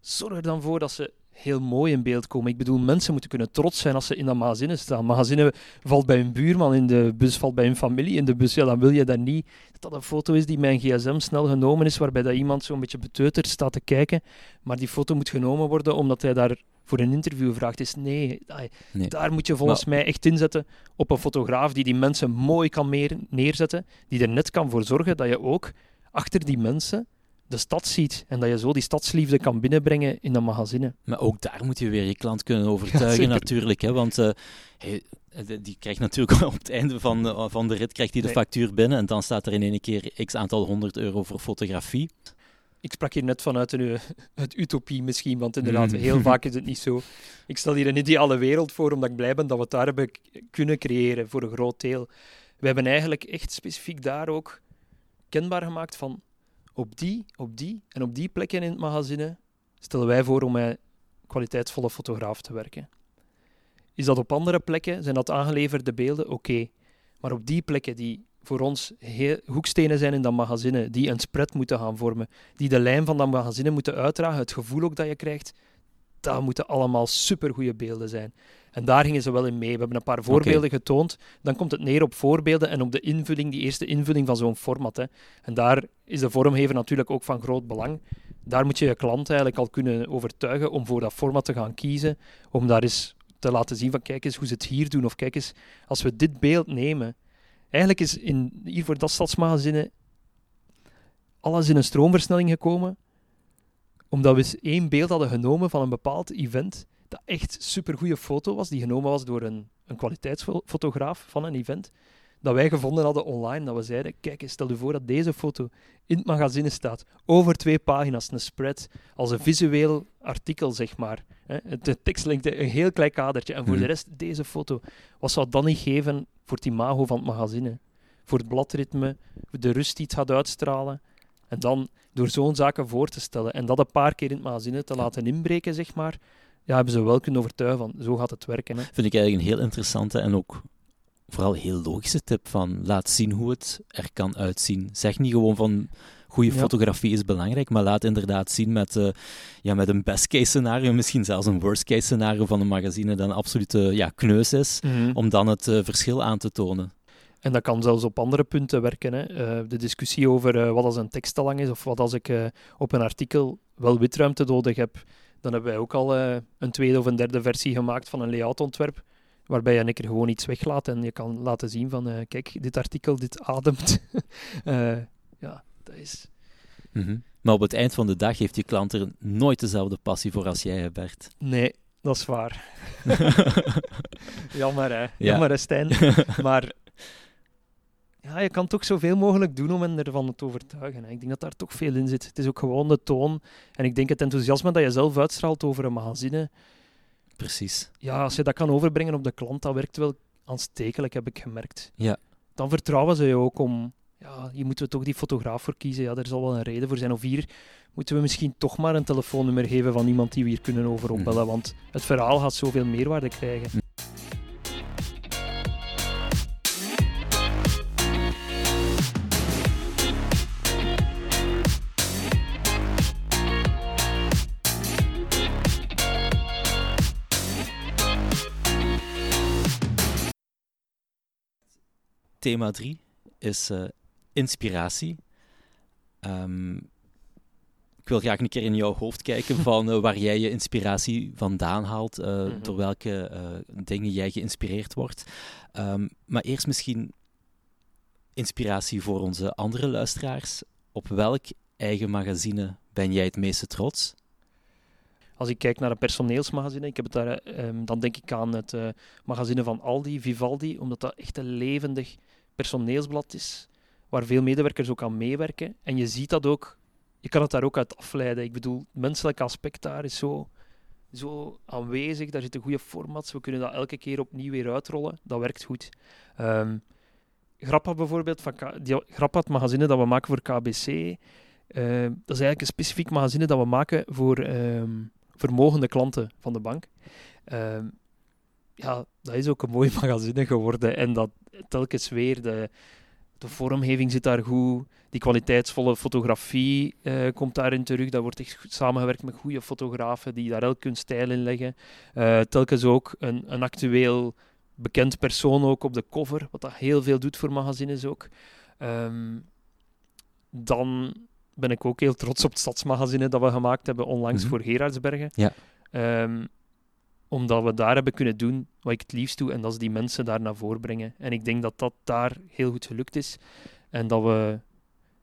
zorg er dan voor dat ze heel mooi in beeld komen. Ik bedoel, mensen moeten kunnen trots zijn als ze in dat magazine staan. Magazine valt bij hun buurman in de bus, valt bij hun familie in de bus. Ja, dan wil je dat niet. Dat dat een foto is die een gsm snel genomen is, waarbij dat iemand zo'n beetje beteuterd staat te kijken. Maar die foto moet genomen worden omdat hij daar voor een interview vraagt. Is Nee. daar moet je volgens mij echt inzetten op een fotograaf die die mensen mooi kan meer neerzetten, die er net kan voor zorgen dat je ook achter die mensen de stad ziet en dat je zo die stadsliefde kan binnenbrengen in een magazine. Maar ook daar moet je weer je klant kunnen overtuigen natuurlijk. Hè? Want eh, hij- die- krijgt natuurlijk op het einde van, de- van de rit krijgt hij de Nee. factuur binnen en dan staat er in één keer x aantal honderd euro voor fotografie. Ik sprak hier net vanuit een, het utopie misschien, want inderdaad, Mm. heel vaak is het niet zo. Ik stel hier een ideale wereld voor, omdat ik blij ben dat we het daar hebben kunnen creëren voor een groot deel. We hebben eigenlijk echt specifiek daar ook kenbaar gemaakt van op die, op die en op die plekken in het magazine stellen wij voor om met kwaliteitsvolle fotograaf te werken. Is dat op andere plekken, zijn dat aangeleverde beelden? Oké. Maar op die plekken die voor ons heel, hoekstenen zijn in dat magazine, die een spread moeten gaan vormen, die de lijn van dat magazine moeten uitdragen, het gevoel ook dat je krijgt, dat moeten allemaal supergoeie beelden zijn. En daar gingen ze wel in mee. We hebben een paar voorbeelden getoond. Dan komt het neer op voorbeelden en op de invulling, die eerste invulling van zo'n format. Hè. En daar is de vormgever natuurlijk ook van groot belang. Daar moet je je klant eigenlijk al kunnen overtuigen om voor dat format te gaan kiezen, om daar eens te laten zien van kijk eens hoe ze het hier doen, of kijk eens, als we dit beeld nemen. Eigenlijk is in, hier voor dat stadsmagazine alles in een stroomversnelling gekomen, omdat we eens één beeld hadden genomen van een bepaald event, dat echt supergoeie foto was, die genomen was door een, een kwaliteitsfotograaf van een event. dat wij gevonden hadden online. Dat we zeiden, kijk, stel je voor dat deze foto in het magazine staat. Over twee pagina's, een spread. Als een visueel artikel, zeg maar. De tekst linkt een heel klein kadertje. En voor Mhm. de rest, deze foto. Wat zou dat niet geven voor het imago van het magazine? Voor het bladritme, voor de rust die het gaat uitstralen. En dan door zo'n zaken voor te stellen en dat een paar keer in het magazine te laten inbreken, zeg maar, ja, hebben ze wel kunnen overtuigen van zo gaat het werken. Hè. Vind ik eigenlijk een heel interessante en ook vooral heel logische tip van laat zien hoe het er kan uitzien. Zeg niet gewoon van goede Ja. fotografie is belangrijk, maar laat inderdaad zien met, eh, ja, met een best case scenario, misschien zelfs een worst case scenario van een magazine dat een absolute ja, kneus is, om dan het eh, verschil aan te tonen. En dat kan zelfs op andere punten werken. Hè. Eh, de discussie over wat als een tekst te lang is of wat als ik op een artikel wel witruimte nodig heb. Dan hebben wij ook al eh, een tweede of een derde versie gemaakt van een layoutontwerp. Waarbij je een keer gewoon iets weglaat en je kan laten zien van eh, kijk, dit artikel, dit ademt. Eh, ja, dat is... Mhm. Maar op het eind van de dag heeft je klant er nooit dezelfde passie voor als jij Bert. Nee, dat is waar. Jammer hè, Ja. jammer hè Stijn. Maar ja, je kan toch zoveel mogelijk doen om hen ervan te overtuigen. hè. Ik denk dat daar toch veel in zit. Het is ook gewoon de toon. En ik denk het enthousiasme dat je zelf uitstraalt over een magazine. Precies. Ja, als je dat kan overbrengen op de klant, dat werkt wel aanstekelijk, heb ik gemerkt. Ja. Dan vertrouwen ze je ook om... Ja, hier moeten we toch die fotograaf voor kiezen. Ja, er zal wel een reden voor zijn. Of hier moeten we misschien toch maar een telefoonnummer geven van iemand die we hier kunnen over opbellen. Want het verhaal gaat zoveel meerwaarde krijgen. Thema 3 is eh, inspiratie. Ehm, ik wil graag een keer in jouw hoofd kijken van eh, waar jij je inspiratie vandaan haalt, eh, Mhm. door welke dingen jij geïnspireerd wordt. Ehm, maar eerst misschien inspiratie voor onze andere luisteraars. Op welk eigen magazine ben jij het meeste trots? Als ik kijk naar een personeelsmagazine, ik heb het daar, eh, ehm, dan denk ik aan het magazine van Aldi, Vivaldi, omdat dat echt een levendig personeelsblad is, waar veel medewerkers ook aan meewerken. En je ziet dat ook, je kan het daar ook uit afleiden. Ik bedoel, het menselijke aspect daar is zo, zo aanwezig, daar zitten goede formats, we kunnen dat elke keer opnieuw weer uitrollen, dat werkt goed. Ehm Grappa bijvoorbeeld, van die, Grappa, magazine dat we maken voor KBC, eh, dat is eigenlijk een specifiek magazine dat we maken voor ehm, vermogende klanten van de bank. Ehm, ja, dat is ook een mooi magazine geworden. En dat telkens weer, de, de vormgeving zit daar goed, die kwaliteitsvolle fotografie eh, komt daarin terug. Dat wordt echt goed samengewerkt met goede fotografen die daar elk hun stijl in leggen. Eh, telkens ook een, een actueel bekend persoon ook op de cover, wat dat heel veel doet voor magazines ook. Ehm, dan ben ik ook heel trots op het stadsmagazine dat we gemaakt hebben onlangs Mhm. voor Gerardsbergen. Ja. Ehm, omdat we daar hebben kunnen doen wat ik het liefst doe, en dat is die mensen daar naar voren brengen. En ik denk dat dat daar heel goed gelukt is. En dat we,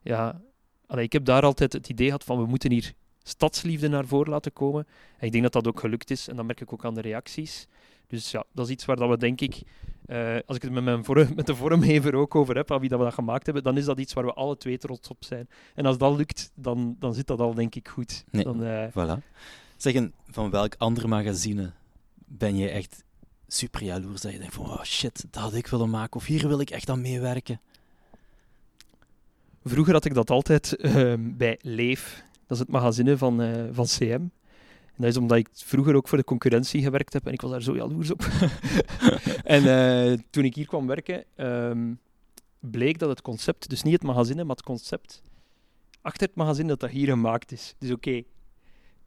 ja, allee, ik heb daar altijd het idee gehad van we moeten hier stadsliefde naar voren laten komen. En ik denk dat dat ook gelukt is, en dat merk ik ook aan de reacties. Dus ja, dat is iets waar dat we denk ik, eh, als ik het met, mijn vorm, met de vormgever ook over heb, aan wie dat we dat gemaakt hebben, dan is dat iets waar we alle twee trots op zijn. En als dat lukt, dan, dan zit dat al denk ik goed. Nee. Dan, eh, Voilà. Zeggen, van welk ander magazine ben je echt super jaloers dat je denkt van oh shit, dat had ik willen maken of hier wil ik echt aan meewerken? Vroeger had ik dat altijd ehm, bij Leef. Dat is het magazine van, eh, van CM. En dat is omdat ik vroeger ook voor de concurrentie gewerkt heb en ik was daar zo jaloers op. en eh, toen ik hier kwam werken, ehm, bleek dat het concept, dus niet het magazine, maar het concept, achter het magazine dat dat hier gemaakt is. Dus oké,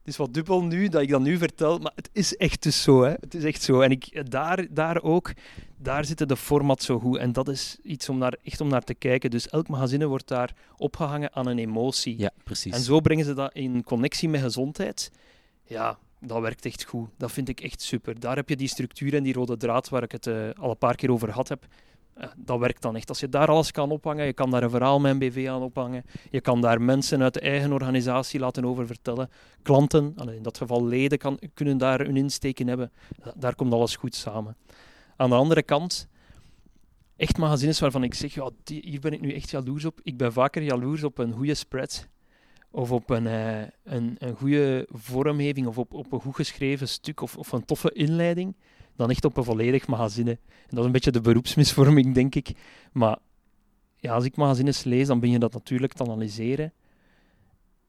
is wat dubbel nu dat ik dat nu vertel, maar het is echt dus zo. Hè? Het is echt zo. En ik, daar, daar ook, daar zitten de format zo goed. En dat is iets om naar, echt om naar te kijken. Dus elk magazine wordt daar opgehangen aan een emotie. Ja, precies. En zo brengen ze dat in connectie met gezondheid. Ja, dat werkt echt goed. Dat vind ik echt super. Daar heb je die structuur en die rode draad waar ik het eh, al een paar keer over gehad heb. Eh, dat werkt dan echt. Als je daar alles kan ophangen, je kan daar een verhaal met een BV aan ophangen, je kan daar mensen uit de eigen organisatie laten over vertellen, klanten, in dat geval leden, kan, kunnen daar hun insteek in hebben. Da- Daar komt alles goed samen. Aan de andere kant, echt magazines waarvan ik zeg, ja, hier ben ik nu echt jaloers op. Ik ben vaker jaloers op een goede spread of op een, uh, een, een goede vormgeving of op, op een goed geschreven stuk of, of een toffe inleiding dan echt op een volledig magazine. En dat is een beetje de beroepsmisvorming, denk ik. Maar ja, als ik magazines lees, dan ben je dat natuurlijk te analyseren.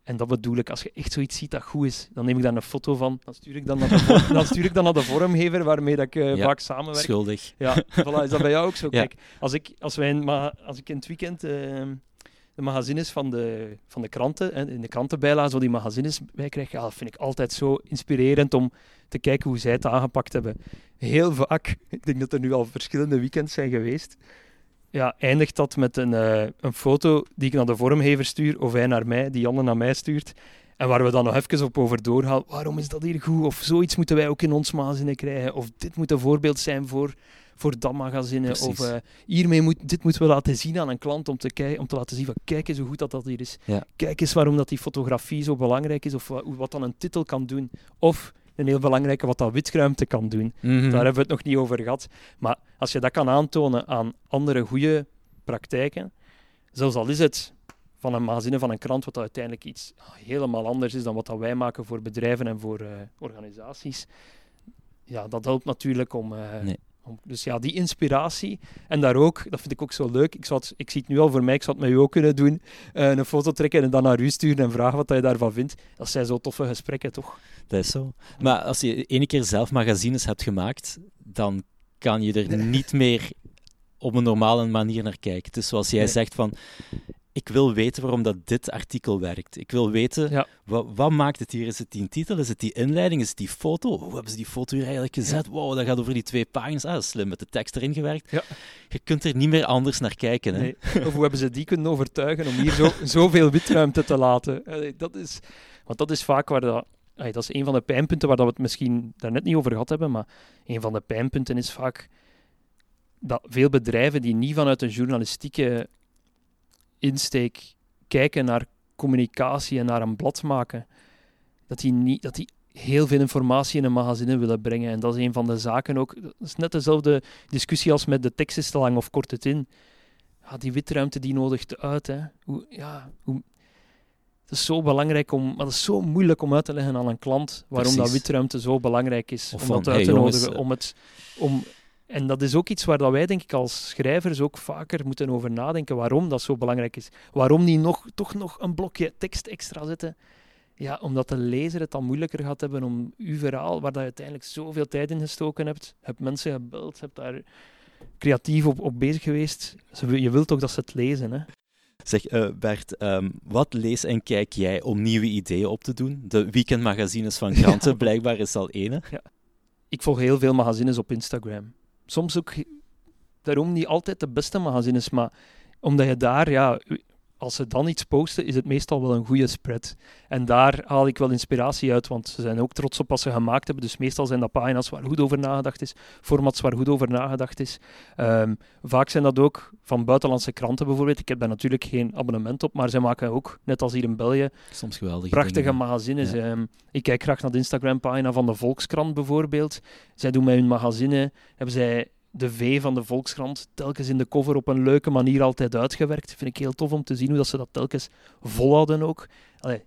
En dat bedoel ik, als je echt zoiets ziet dat goed is, dan neem ik daar een foto van. Dan stuur ik dan naar de, dan stuur ik dan naar de vormgever waarmee dat ik uh, vaak samenwerk. Schuldig. Ja, voilà, is dat bij jou ook zo? Kijk, als ik, als wij in, als ik in het weekend uh, de magazines van de, van de kranten, en in de krantenbijlagen, zo die magazines bij krijg, ja, dat vind ik altijd zo inspirerend om te kijken hoe zij het aangepakt hebben. Heel vaak, ik denk dat er nu al verschillende weekends zijn geweest, ja, eindigt dat met een, uh, een foto die ik naar de vormgever stuur, of hij naar mij, die Janne naar mij stuurt. En waar we dan nog even op over doorgaan. Waarom is dat hier goed? Of zoiets moeten wij ook in ons magazine krijgen. Of dit moet een voorbeeld zijn voor, voor dat magazine. Of uh, hiermee moet, dit moeten we laten zien aan een klant om te, kijken, om te laten zien van kijk eens hoe goed dat, dat hier is. Kijk eens waarom dat die fotografie zo belangrijk is. Of wat, wat dan een titel kan doen. Of een heel belangrijke wat dat witruimte kan doen. Mhm. Daar hebben we het nog niet over gehad. Maar als je dat kan aantonen aan andere goede praktijken, zelfs al is het van een magazine van een krant, wat uiteindelijk iets helemaal anders is dan wat dat wij maken voor bedrijven en voor uh, organisaties, ja, dat helpt natuurlijk om, uh, nee. Dus ja, die inspiratie. En daar ook, dat vind ik ook zo leuk. Ik, zou het, ik zie het nu al voor mij, ik zou het met u ook kunnen doen. Uh, een foto trekken en dan naar u sturen en vragen wat je daarvan vindt. Dat zijn zo toffe gesprekken, toch? Dat is zo. Maar als je ene keer zelf magazines hebt gemaakt, dan kan je er niet meer op een normale manier naar kijken. Dus zoals jij zegt van, ik wil weten waarom dat dit artikel werkt. Ik wil weten, wat, wat, maakt het hier? Is het die titel? Is het die inleiding? Is het die foto? Hoe hebben ze die foto hier eigenlijk gezet? Wow, dat gaat over die twee pagina's. Ah, slim, met de tekst erin gewerkt. Ja. Je kunt er niet meer anders naar kijken. Hè? Nee. Of hoe hebben ze die kunnen overtuigen om hier zo, zoveel witruimte te laten? Dat is, want dat is vaak waar dat... Dat is een van de pijnpunten waar dat we het misschien daarnet niet over gehad hebben, maar een van de pijnpunten is vaak dat veel bedrijven die niet vanuit een journalistieke insteek kijken naar communicatie en naar een blad maken, dat die, niet, dat die heel veel informatie in een magazine willen brengen. En dat is een van de zaken ook. Dat is net dezelfde discussie als met de tekst is te lang of kort het in. Ja, die witruimte die nodigt uit. Hè. Hoe, ja, hoe, het is zo belangrijk om, maar het is zo moeilijk om uit te leggen aan een klant waarom dat witruimte zo belangrijk is. Of om van, dat uit hey, te jongens, nodigen. Om het, om, en dat is ook iets waar dat wij, denk ik, als schrijvers ook vaker moeten over nadenken. Waarom dat zo belangrijk is. Waarom niet nog, toch nog een blokje tekst extra zetten. Ja, omdat de lezer het dan moeilijker gaat hebben om uw verhaal, waar dat je uiteindelijk zoveel tijd in gestoken hebt, hebt mensen gebeld, hebt daar creatief op, op bezig geweest. Je wilt toch dat ze het lezen, hè? Zeg, eh, Bert, ehm, wat lees en kijk jij om nieuwe ideeën op te doen? De weekendmagazines van kranten, blijkbaar is al ene. Ik volg heel veel magazines op Instagram. Soms ook daarom niet altijd de beste magazines, maar omdat je daar, ja, als ze dan iets posten, is het meestal wel een goede spread. En daar haal ik wel inspiratie uit, want ze zijn ook trots op wat ze gemaakt hebben. Dus meestal zijn dat pagina's waar goed over nagedacht is, formats waar goed over nagedacht is. Ehm, vaak zijn dat ook van buitenlandse kranten bijvoorbeeld. Ik heb daar natuurlijk geen abonnement op, maar zij maken ook, net als hier in België, Soms geweldige prachtige dingen. magazines. Ja. Ehm, ik kijk graag naar de Instagram-pagina van de Volkskrant bijvoorbeeld. Zij doen met hun magazine, hebben zij de V van de Volkskrant telkens in de cover op een leuke manier altijd uitgewerkt. Vind ik heel tof om te zien hoe dat ze dat telkens volhouden ook. Allee,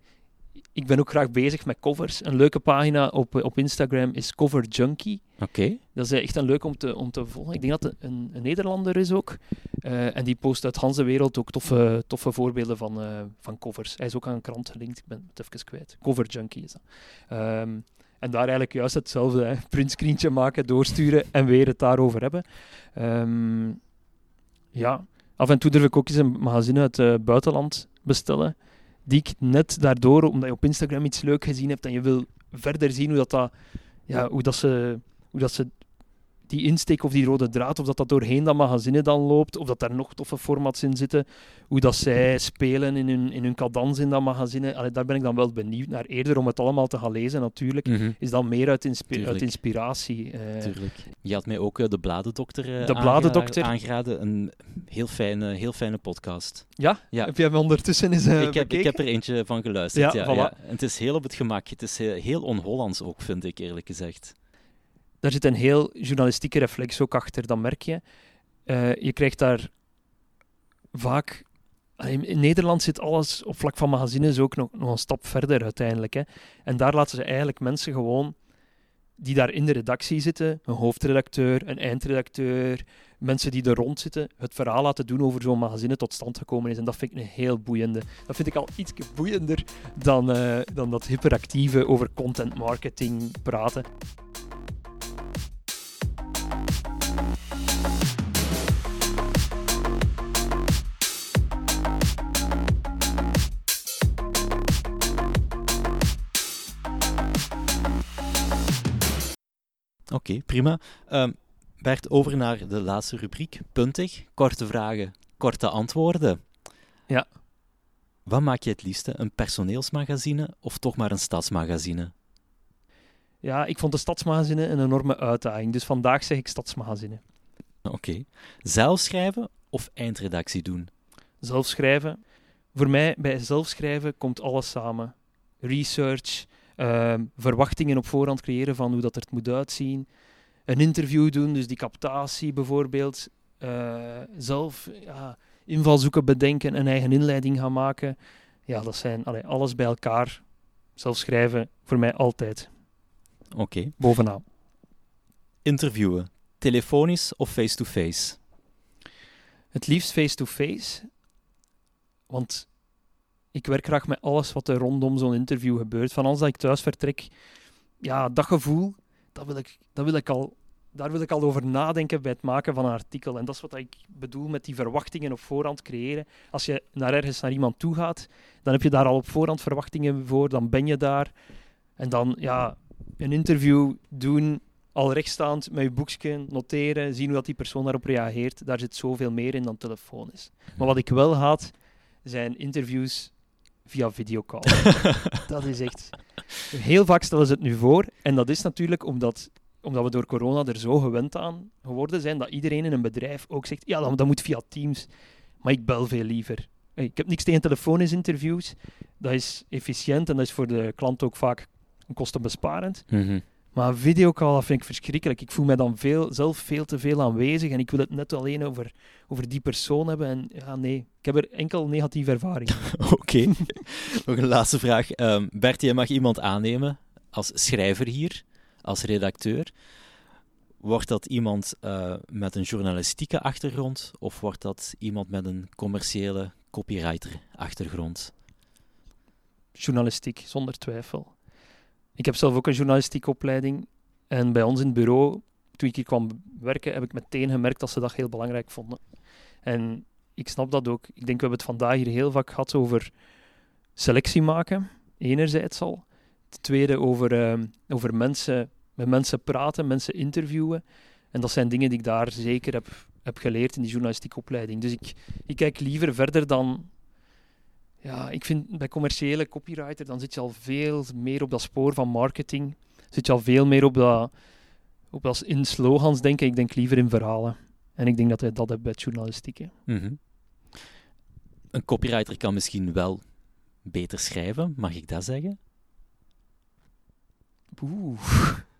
ik ben ook graag bezig met covers. Een leuke pagina op, op Instagram is Cover Junkie. Oké, Dat is echt een leuk om te, om te volgen. Ik denk dat het een, een Nederlander is ook. Eh, en die post uit Hans de wereld ook toffe, toffe voorbeelden van, eh, van covers. Hij is ook aan een krant gelinkt, ik ben het even kwijt. Cover Junkie is dat. Ehm, en daar eigenlijk juist hetzelfde, printscreentje maken, doorsturen en weer het daarover hebben. Ehm, ja, af en toe durf ik ook eens een magazine uit het buitenland bestellen, die ik net daardoor, omdat je op Instagram iets leuk gezien hebt en je wil verder zien hoe dat, dat, ja, hoe dat ze hoe dat ze die insteek of die rode draad, of dat dat doorheen dat magazine dan loopt, of dat daar nog toffe formats in zitten, hoe dat zij spelen in hun, in hun cadans in dat magazine. Allee, daar ben ik dan wel benieuwd naar. Eerder om het allemaal te gaan lezen natuurlijk, Mhm, is dan meer uit, inspi- Tuurlijk. uit inspiratie. eh. tuurlijk. Je had mij ook eh, de Bladendokter eh, De aangera- Bladendokter. aangeraden. Een heel fijne, heel fijne podcast. ja? Ja. heb jij hem ondertussen eens ik, heb, ik heb er eentje van geluisterd. Ja, Ja. En het is heel op het gemak. Het is heel, heel on-Hollands ook, vind ik eerlijk gezegd. Daar zit een heel journalistieke reflex ook achter, dat merk je. Eh, je krijgt daar vaak... In Nederland zit alles op vlak van magazines ook nog, nog een stap verder uiteindelijk. Hè. En daar laten ze eigenlijk mensen gewoon die daar in de redactie zitten, een hoofdredacteur, een eindredacteur, mensen die er rond zitten, het verhaal laten doen over zo'n magazine tot stand gekomen is. En dat vind ik een heel boeiende. Dat vind ik al iets boeiender dan, eh, dan dat hyperactieve over content marketing praten. Oké, prima. Ehm, Bert, over naar de laatste rubriek. Puntig. Korte vragen, korte antwoorden. Ja. Wat maak je het liefste? Een personeelsmagazine of toch maar een stadsmagazine? Ja, ik vond de stadsmagazine een enorme uitdaging. Dus vandaag zeg ik stadsmagazine. Oké. Zelf schrijven of eindredactie doen? Zelf schrijven. Voor mij, bij zelfschrijven komt alles samen. Research, ehm, verwachtingen op voorhand creëren van hoe dat er het moet uitzien. Een interview doen, dus die captatie bijvoorbeeld. Eh, zelf ja, invalshoeken bedenken, een eigen inleiding gaan maken. Ja, dat zijn allee, alles bij elkaar. Zelf schrijven, voor mij altijd. Oké. Bovenaan. Interviewen. Telefonisch of face-to-face? Het liefst face-to-face. Want ik werk graag met alles wat er rondom zo'n interview gebeurt. Van als dat ik thuis vertrek, ja, dat gevoel, dat wil ik, dat wil ik al, daar wil ik al over nadenken bij het maken van een artikel. En dat is wat ik bedoel met die verwachtingen op voorhand creëren. Als je naar ergens naar iemand toe gaat, dan heb je daar al op voorhand verwachtingen voor, dan ben je daar. En dan, ja, een interview doen, al rechtstaand met je boekje, noteren, zien hoe dat die persoon daarop reageert. Daar zit zoveel meer in dan telefonisch. Maar wat ik wel haat, zijn interviews via videocall. dat is echt... Heel vaak stellen ze het nu voor. En dat is natuurlijk omdat, omdat we door corona er zo gewend aan geworden zijn, dat iedereen in een bedrijf ook zegt, ja, dat, dat moet via Teams. Maar ik bel veel liever. Hey, Ik heb niks tegen telefonisch interviews. Dat is efficiënt en dat is voor de klant ook vaak kostenbesparend. Mhm. Maar een videocall dat vind ik verschrikkelijk. Ik voel me dan veel, zelf veel te veel aanwezig en ik wil het net alleen over, over die persoon hebben. En ja, nee, ik heb er enkel negatieve ervaringen. Oké. Nog een laatste vraag. Ehm Bert, jij mag iemand aannemen als schrijver hier, als redacteur. Wordt dat iemand eh, met een journalistieke achtergrond of wordt dat iemand met een commerciële copywriter-achtergrond? Journalistiek, zonder twijfel. Ik heb zelf ook een journalistieke opleiding. En bij ons in het bureau, toen ik hier kwam werken, heb ik meteen gemerkt dat ze dat heel belangrijk vonden. En ik snap dat ook. Ik denk, we hebben het vandaag hier heel vaak gehad over selectie maken, enerzijds al. Ten tweede over, ehm, over mensen, met mensen praten, mensen interviewen. En dat zijn dingen die ik daar zeker heb, heb geleerd in die journalistieke opleiding. Dus ik, ik kijk liever verder dan... Ja, ik vind bij commerciële copywriter, dan zit je al veel meer op dat spoor van marketing. Zit je al veel meer op dat... Op dat in slogans denken. Ik denk liever in verhalen. En ik denk dat hij dat hebt bij het journalistieke. Mhm. Een copywriter kan misschien wel beter schrijven, mag ik dat zeggen? Oeh.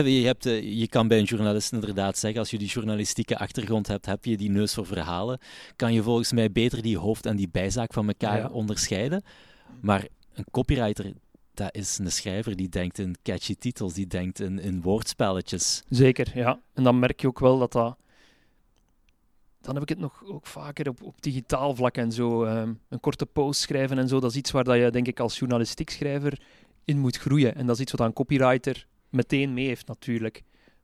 Je, hebt, eh, je kan bij een journalist inderdaad zeggen, als je die journalistieke achtergrond hebt, heb je die neus voor verhalen, kan je volgens mij beter die hoofd- en die bijzaak van elkaar Ja. onderscheiden. Maar een copywriter, dat is een schrijver die denkt in catchy titels, die denkt in, in woordspelletjes. Zeker, ja. En dan merk je ook wel dat dat... Dan heb ik het nog ook vaker op, op digitaal vlak en zo. ehm, een korte post schrijven en zo, dat is iets waar dat je, denk ik, als journalistiek schrijver in moet groeien. En dat is iets wat een copywriter meteen mee heeft, natuurlijk.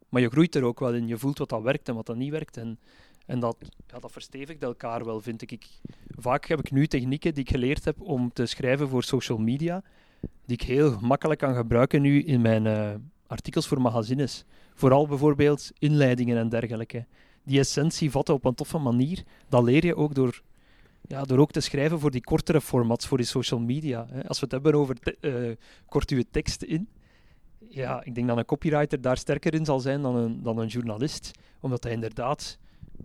Maar je groeit er ook wel in. Je voelt wat dat werkt en wat dat niet werkt. En, en dat, ja, dat verstevigt elkaar wel, vind ik. Vaak heb ik nu technieken die ik geleerd heb om te schrijven voor social media, die ik heel gemakkelijk kan gebruiken nu in mijn eh, artikels voor magazines. Vooral bijvoorbeeld inleidingen en dergelijke. Die essentie vatten op een toffe manier, dat leer je ook door, ja, door ook te schrijven voor die kortere formats, voor die social media. Als we het hebben over te- eh, kort in, ja, ik denk dat een copywriter daar sterker in zal zijn dan een, dan een journalist, omdat hij inderdaad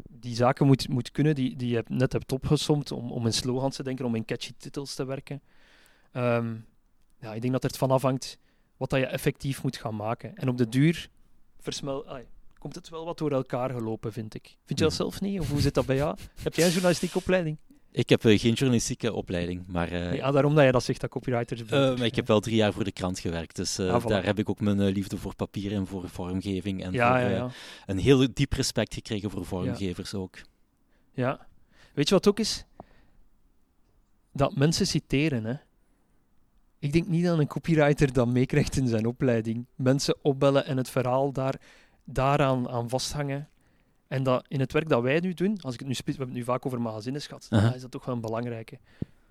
die zaken moet, moet kunnen die, die je net hebt opgesomd om, om in slogans te denken, om in catchy titels te werken. Ehm, ja, ik denk dat het van afhangt wat dat je effectief moet gaan maken. En op de duur versmel, ai, komt het wel wat door elkaar gelopen, vind ik. Vind je dat Mhm. zelf niet? Of hoe zit dat bij jou? Heb jij een journalistieke opleiding? Ik heb eh, geen journalistieke opleiding, maar, eh, ja, daarom dat je dat zegt, dat copywriters eh, maar ik heb wel drie jaar voor de krant gewerkt. Dus Ah, voilà. daar heb ik ook mijn liefde voor papier en voor vormgeving. En ja, voor, ja, een heel diep respect gekregen voor vormgevers ook. Ja. Weet je wat ook is? Dat mensen citeren, hè. Ik denk niet dat een copywriter dat meekrijgt in zijn opleiding. Mensen opbellen en het verhaal daar, daaraan aan vasthangen. En dat in het werk dat wij nu doen, als ik het nu spits, we hebben het nu vaak over magazines gehad, Aha. dan is dat toch wel een belangrijke.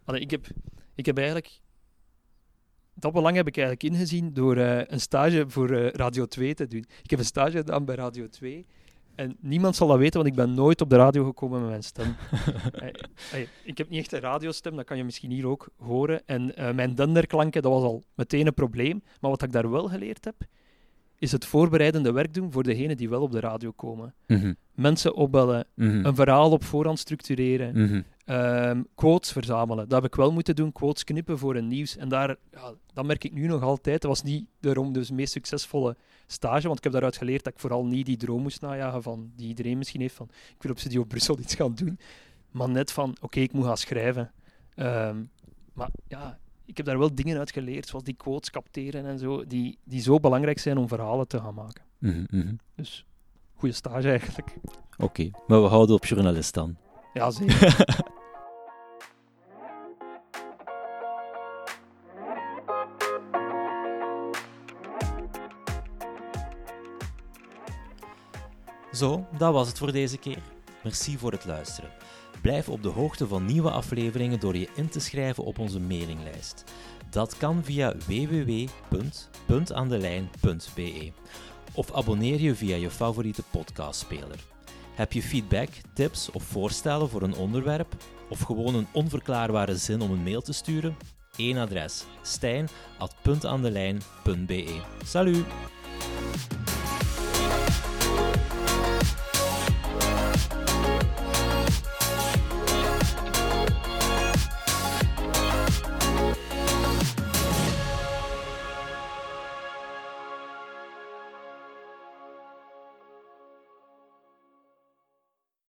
Allee, ik, heb, ik heb eigenlijk... Dat belang heb ik eigenlijk ingezien door eh, een stage voor eh, Radio 2 te doen. Ik heb een stage gedaan bij Radio 2 en niemand zal dat weten, want ik ben nooit op de radio gekomen met mijn stem. Ik heb niet echt een radiostem, dat kan je misschien hier ook horen. En eh, mijn denderklanken, dat was al meteen een probleem. Maar wat ik daar wel geleerd heb, is het voorbereidende werk doen voor degenen die wel op de radio komen. Mhm, Mensen opbellen, mhm, een verhaal op voorhand structureren, mhm. ehm, quotes verzamelen. Dat heb ik wel moeten doen, quotes knippen voor een nieuws. En daar, ja, dat merk ik nu nog altijd. Dat was niet daarom dus de meest succesvolle stage, want ik heb daaruit geleerd dat ik vooral niet die droom moest najagen van, die iedereen misschien heeft van ik wil op Studio Brussel iets gaan doen. Maar net van, oké, ik moet gaan schrijven. Ehm, maar ja, ik heb daar wel dingen uit geleerd, zoals die quotes capteren en zo, die, die zo belangrijk zijn om verhalen te gaan maken. Mhm, mhm. Dus, goede stage eigenlijk. Oké, maar we houden op journalist dan. Ja, zeker. Zo, dat was het voor deze keer. Merci voor het luisteren. Blijf op de hoogte van nieuwe afleveringen door je in te schrijven op onze mailinglijst. Dat kan via www.puntaandelijn.be of abonneer je via je favoriete podcastspeler. Heb je feedback, tips of voorstellen voor een onderwerp? Of gewoon een onverklaarbare zin om een mail te sturen? Eén adres: stijn.puntaandelijn.be. Salut!